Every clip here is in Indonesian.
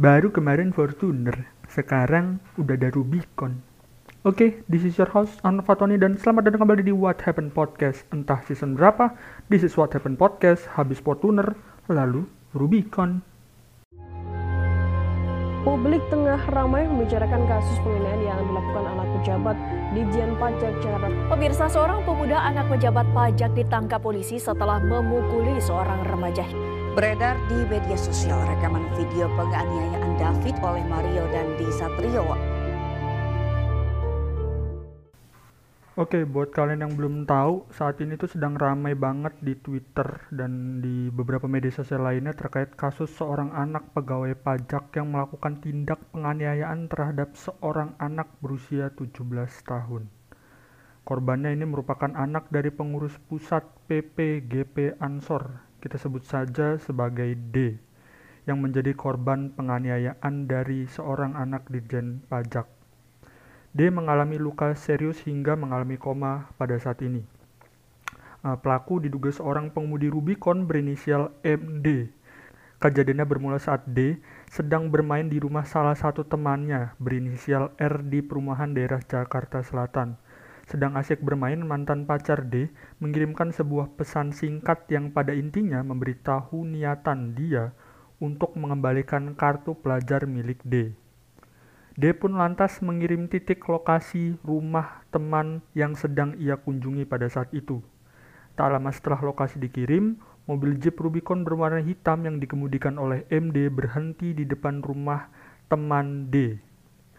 Baru kemarin Fortuner, sekarang udah ada Rubicon. Oke, this is your host, Anwar Fatoni, dan selamat datang kembali di What Happened Podcast. Entah season berapa, this is What Happened Podcast, habis Fortuner, lalu Rubicon. Publik tengah ramai membicarakan kasus penganiayaan yang dilakukan anak pejabat di Dijen Pajak Jakarta. Pemirsa seorang pemuda anak pejabat pajak ditangkap polisi setelah memukuli seorang remaja. Beredar di media sosial rekaman video penganiayaan David oleh Mario dan Di Satrio. Oke, buat kalian yang belum tahu, saat ini tuh sedang ramai banget di Twitter dan di beberapa media sosial lainnya terkait kasus seorang anak pegawai pajak yang melakukan tindak penganiayaan terhadap seorang anak berusia 17 tahun. Korbannya ini merupakan anak dari pengurus pusat PPGP Ansor, kita sebut saja sebagai D, yang menjadi korban penganiayaan dari seorang anak Dirjen Pajak. D mengalami luka serius hingga mengalami koma pada saat ini. Uh, pelaku diduga seorang pengemudi Rubicon berinisial MD. Kejadiannya bermula saat D sedang bermain di rumah salah satu temannya berinisial R di perumahan daerah Jakarta Selatan. Sedang asyik bermain, mantan pacar D mengirimkan sebuah pesan singkat yang pada intinya memberitahu niatan dia untuk mengembalikan kartu pelajar milik D. D pun lantas mengirim titik lokasi rumah teman yang sedang ia kunjungi pada saat itu. Tak lama setelah lokasi dikirim, mobil Jeep Rubicon berwarna hitam yang dikemudikan oleh MD berhenti di depan rumah teman D.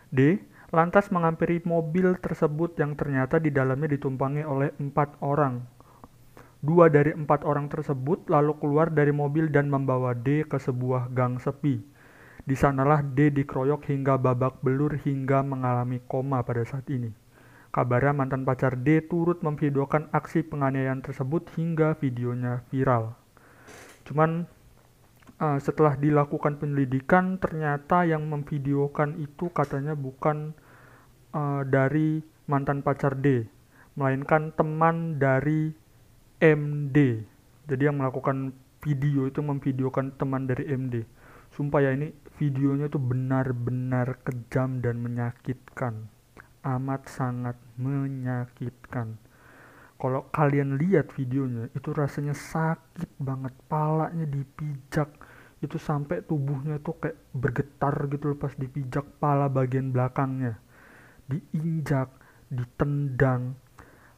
D lantas menghampiri mobil tersebut yang ternyata di dalamnya ditumpangi oleh empat orang. Dua dari empat orang tersebut lalu keluar dari mobil dan membawa D ke sebuah gang sepi. Di sanalah D dikeroyok hingga babak belur hingga mengalami koma pada saat ini. Kabarnya mantan pacar D turut memvideokan aksi penganiayaan tersebut hingga videonya viral. Cuman uh, setelah dilakukan penyelidikan ternyata yang memvideokan itu katanya bukan uh, dari mantan pacar D, melainkan teman dari MD. Jadi yang melakukan video itu memvideokan teman dari MD. Sumpah ya ini videonya tuh benar-benar kejam dan menyakitkan amat sangat menyakitkan kalau kalian lihat videonya itu rasanya sakit banget palanya dipijak itu sampai tubuhnya tuh kayak bergetar gitu loh pas dipijak pala bagian belakangnya diinjak ditendang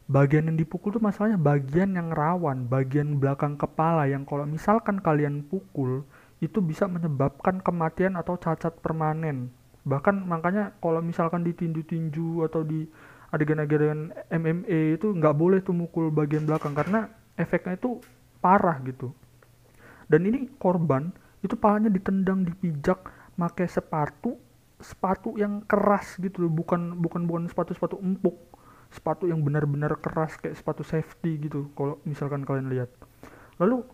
bagian yang dipukul tuh masalahnya bagian yang rawan bagian belakang kepala yang kalau misalkan kalian pukul itu bisa menyebabkan kematian atau cacat permanen. Bahkan makanya kalau misalkan ditinju-tinju atau di adegan-adegan MMA itu nggak boleh tuh mukul bagian belakang karena efeknya itu parah gitu. Dan ini korban itu palanya ditendang, dipijak, pakai sepatu, sepatu yang keras gitu loh, bukan bukan bukan sepatu-sepatu empuk, sepatu yang benar-benar keras kayak sepatu safety gitu. Kalau misalkan kalian lihat. Lalu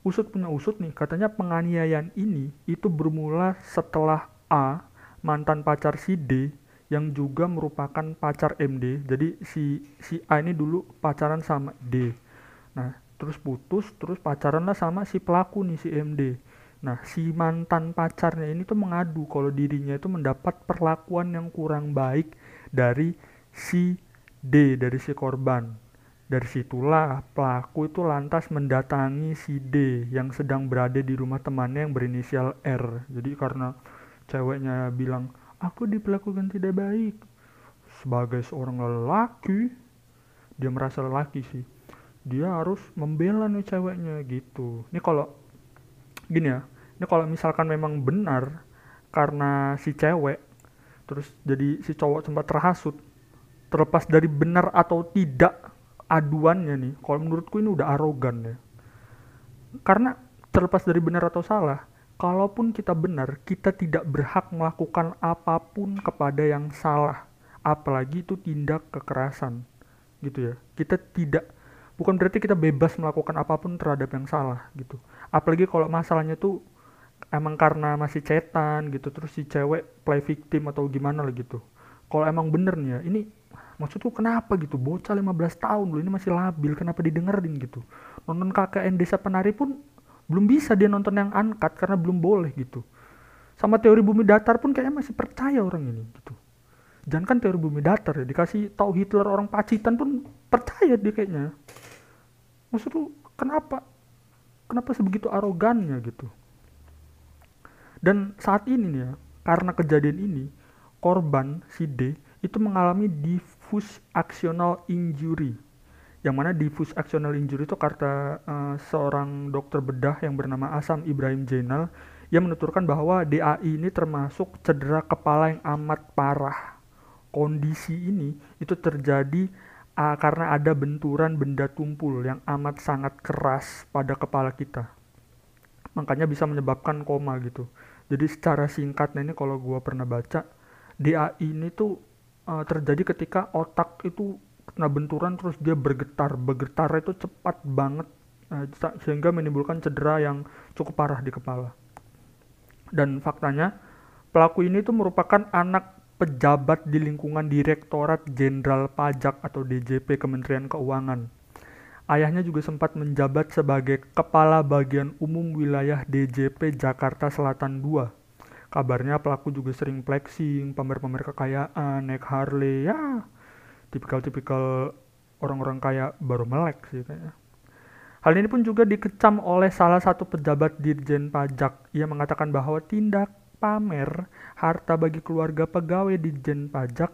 usut punya usut nih katanya penganiayaan ini itu bermula setelah A mantan pacar si D yang juga merupakan pacar MD jadi si si A ini dulu pacaran sama D nah terus putus terus pacaran lah sama si pelaku nih si MD nah si mantan pacarnya ini tuh mengadu kalau dirinya itu mendapat perlakuan yang kurang baik dari si D dari si korban dari situlah pelaku itu lantas mendatangi si D yang sedang berada di rumah temannya yang berinisial R. Jadi karena ceweknya bilang, aku diperlakukan tidak baik. Sebagai seorang lelaki, dia merasa lelaki sih. Dia harus membela nih ceweknya gitu. Ini kalau gini ya, ini kalau misalkan memang benar karena si cewek terus jadi si cowok sempat terhasut terlepas dari benar atau tidak aduannya nih kalau menurutku ini udah arogan ya. Karena terlepas dari benar atau salah kalaupun kita benar kita tidak berhak melakukan apa pun kepada yang salah apalagi itu tindak kekerasan gitu ya. Kita tidak bukan berarti kita bebas melakukan apa pun terhadap yang salah gitu apalagi kalau masalahnya tuh emang karena masih cetan gitu terus si cewek play victim atau gimana lah gitu. Kalau emang bener nih ya ini maksudku kenapa gitu? Bocah 15 tahun loh ini masih labil kenapa didengerin gitu? Nonton KKN Desa Penari pun belum bisa dia nonton yang angkat karena belum boleh gitu. Sama teori bumi datar pun kayaknya masih percaya orang ini gitu. Jangan kan teori bumi datar ya dikasih tahu Hitler orang Pacitan pun percaya dia kayaknya. Maksud lu kenapa kenapa sebegitu arogannya gitu dan saat ini nih ya karena kejadian ini korban si D itu mengalami diffuse actional injury yang mana diffuse actional injury itu kata uh, seorang dokter bedah yang bernama Asam Ibrahim Jainal yang menuturkan bahwa DAI ini termasuk cedera kepala yang amat parah. Kondisi ini itu terjadi uh, karena ada benturan benda tumpul yang amat sangat keras pada kepala kita. Makanya bisa menyebabkan koma gitu. Jadi secara singkatnya ini kalau gua pernah baca, DAI ini tuh uh, terjadi ketika otak itu kena benturan terus dia bergetar bergetar itu cepat banget uh, sehingga menimbulkan cedera yang cukup parah di kepala dan faktanya pelaku ini tuh merupakan anak pejabat di lingkungan Direktorat Jenderal Pajak atau DJP Kementerian Keuangan. Ayahnya juga sempat menjabat sebagai Kepala Bagian Umum Wilayah DJP Jakarta Selatan II. Kabarnya pelaku juga sering flexing, pamer-pamer kekayaan, naik Harley, ya tipikal-tipikal orang-orang kaya baru melek sih kayaknya. Hal ini pun juga dikecam oleh salah satu pejabat Dirjen Pajak. Ia mengatakan bahwa tindak pamer harta bagi keluarga pegawai Dirjen Pajak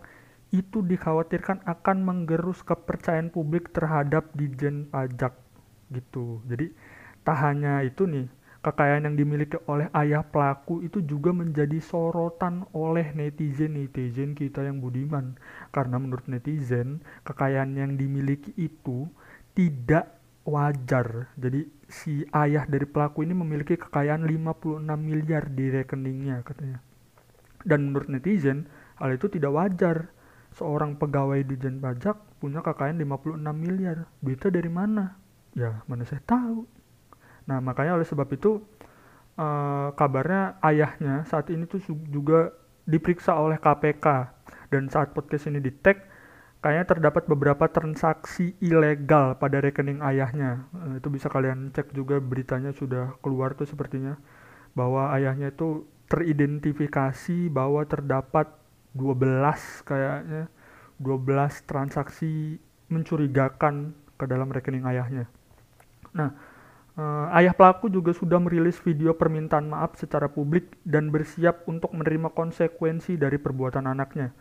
itu dikhawatirkan akan menggerus kepercayaan publik terhadap Dirjen Pajak gitu. Jadi tak hanya itu nih, kekayaan yang dimiliki oleh ayah pelaku itu juga menjadi sorotan oleh netizen-netizen kita yang budiman. Karena menurut netizen, kekayaan yang dimiliki itu tidak wajar. Jadi si ayah dari pelaku ini memiliki kekayaan 56 miliar di rekeningnya katanya. Dan menurut netizen, hal itu tidak wajar. Seorang pegawai di Jen Pajak punya kekayaan 56 miliar. Berita dari mana? Ya, mana saya tahu Nah, makanya oleh sebab itu uh, kabarnya ayahnya saat ini tuh juga diperiksa oleh KPK dan saat podcast ini di tag kayaknya terdapat beberapa transaksi ilegal pada rekening ayahnya. Uh, itu bisa kalian cek juga beritanya sudah keluar tuh sepertinya bahwa ayahnya itu teridentifikasi bahwa terdapat 12 kayaknya 12 transaksi mencurigakan ke dalam rekening ayahnya. Nah, Uh, ayah pelaku juga sudah merilis video permintaan maaf secara publik dan bersiap untuk menerima konsekuensi dari perbuatan anaknya.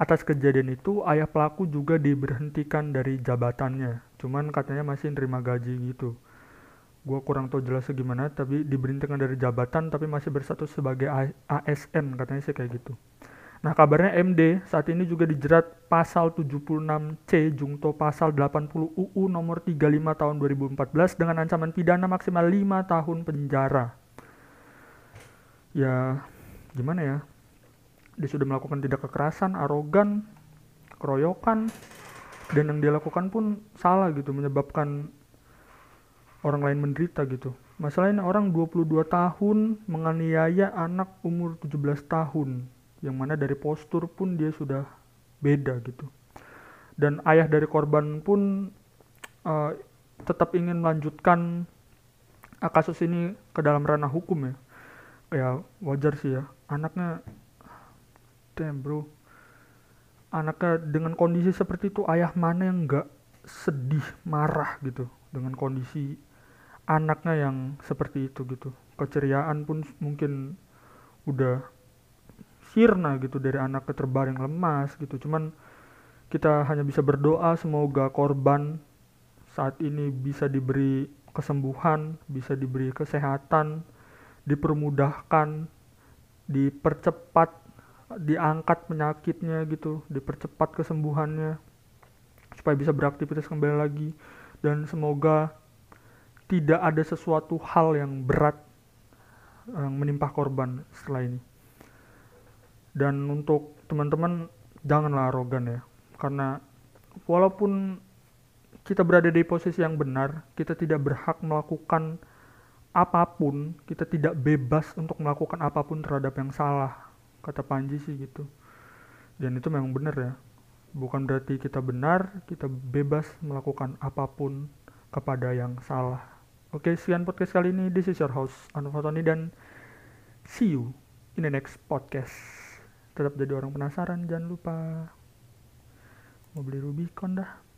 Atas kejadian itu, ayah pelaku juga diberhentikan dari jabatannya. Cuman katanya masih nerima gaji gitu. Gua kurang tahu jelasnya gimana, tapi diberhentikan dari jabatan tapi masih bersatu sebagai ASN katanya sih kayak gitu. Nah kabarnya MD saat ini juga dijerat pasal 76C jungto pasal 80 UU nomor 35 tahun 2014 dengan ancaman pidana maksimal 5 tahun penjara. Ya gimana ya? Dia sudah melakukan tidak kekerasan, arogan, keroyokan, dan yang dia lakukan pun salah gitu menyebabkan orang lain menderita gitu. Masalahnya orang 22 tahun menganiaya anak umur 17 tahun yang mana dari postur pun dia sudah beda gitu dan ayah dari korban pun uh, tetap ingin melanjutkan uh, kasus ini ke dalam ranah hukum ya ya wajar sih ya anaknya damn bro. Anaknya dengan kondisi seperti itu ayah mana yang nggak sedih marah gitu? Dengan kondisi anaknya yang seperti itu gitu. Keceriaan pun mungkin udah sirna gitu dari anak terbaring lemas gitu. Cuman kita hanya bisa berdoa semoga korban saat ini bisa diberi kesembuhan bisa diberi kesehatan dipermudahkan dipercepat diangkat penyakitnya gitu dipercepat kesembuhannya supaya bisa beraktivitas kembali lagi. Dan semoga tidak ada sesuatu hal yang berat yang menimpa korban setelah ini. Dan untuk teman-teman janganlah arogan ya. Karena walaupun kita berada di posisi yang benar kita tidak berhak melakukan apa pun kita tidak bebas untuk melakukan apa pun terhadap yang salah kata Panji sih gitu. Dan itu memang benar ya. Bukan berarti kita benar kita bebas melakukan apa pun kepada yang salah. Oke sekian podcast kali ini. This is your host Anu Fatoni dan see you in the next podcast. Tetap jadi orang penasaran, jangan lupa. Mau beli Rubicon dah.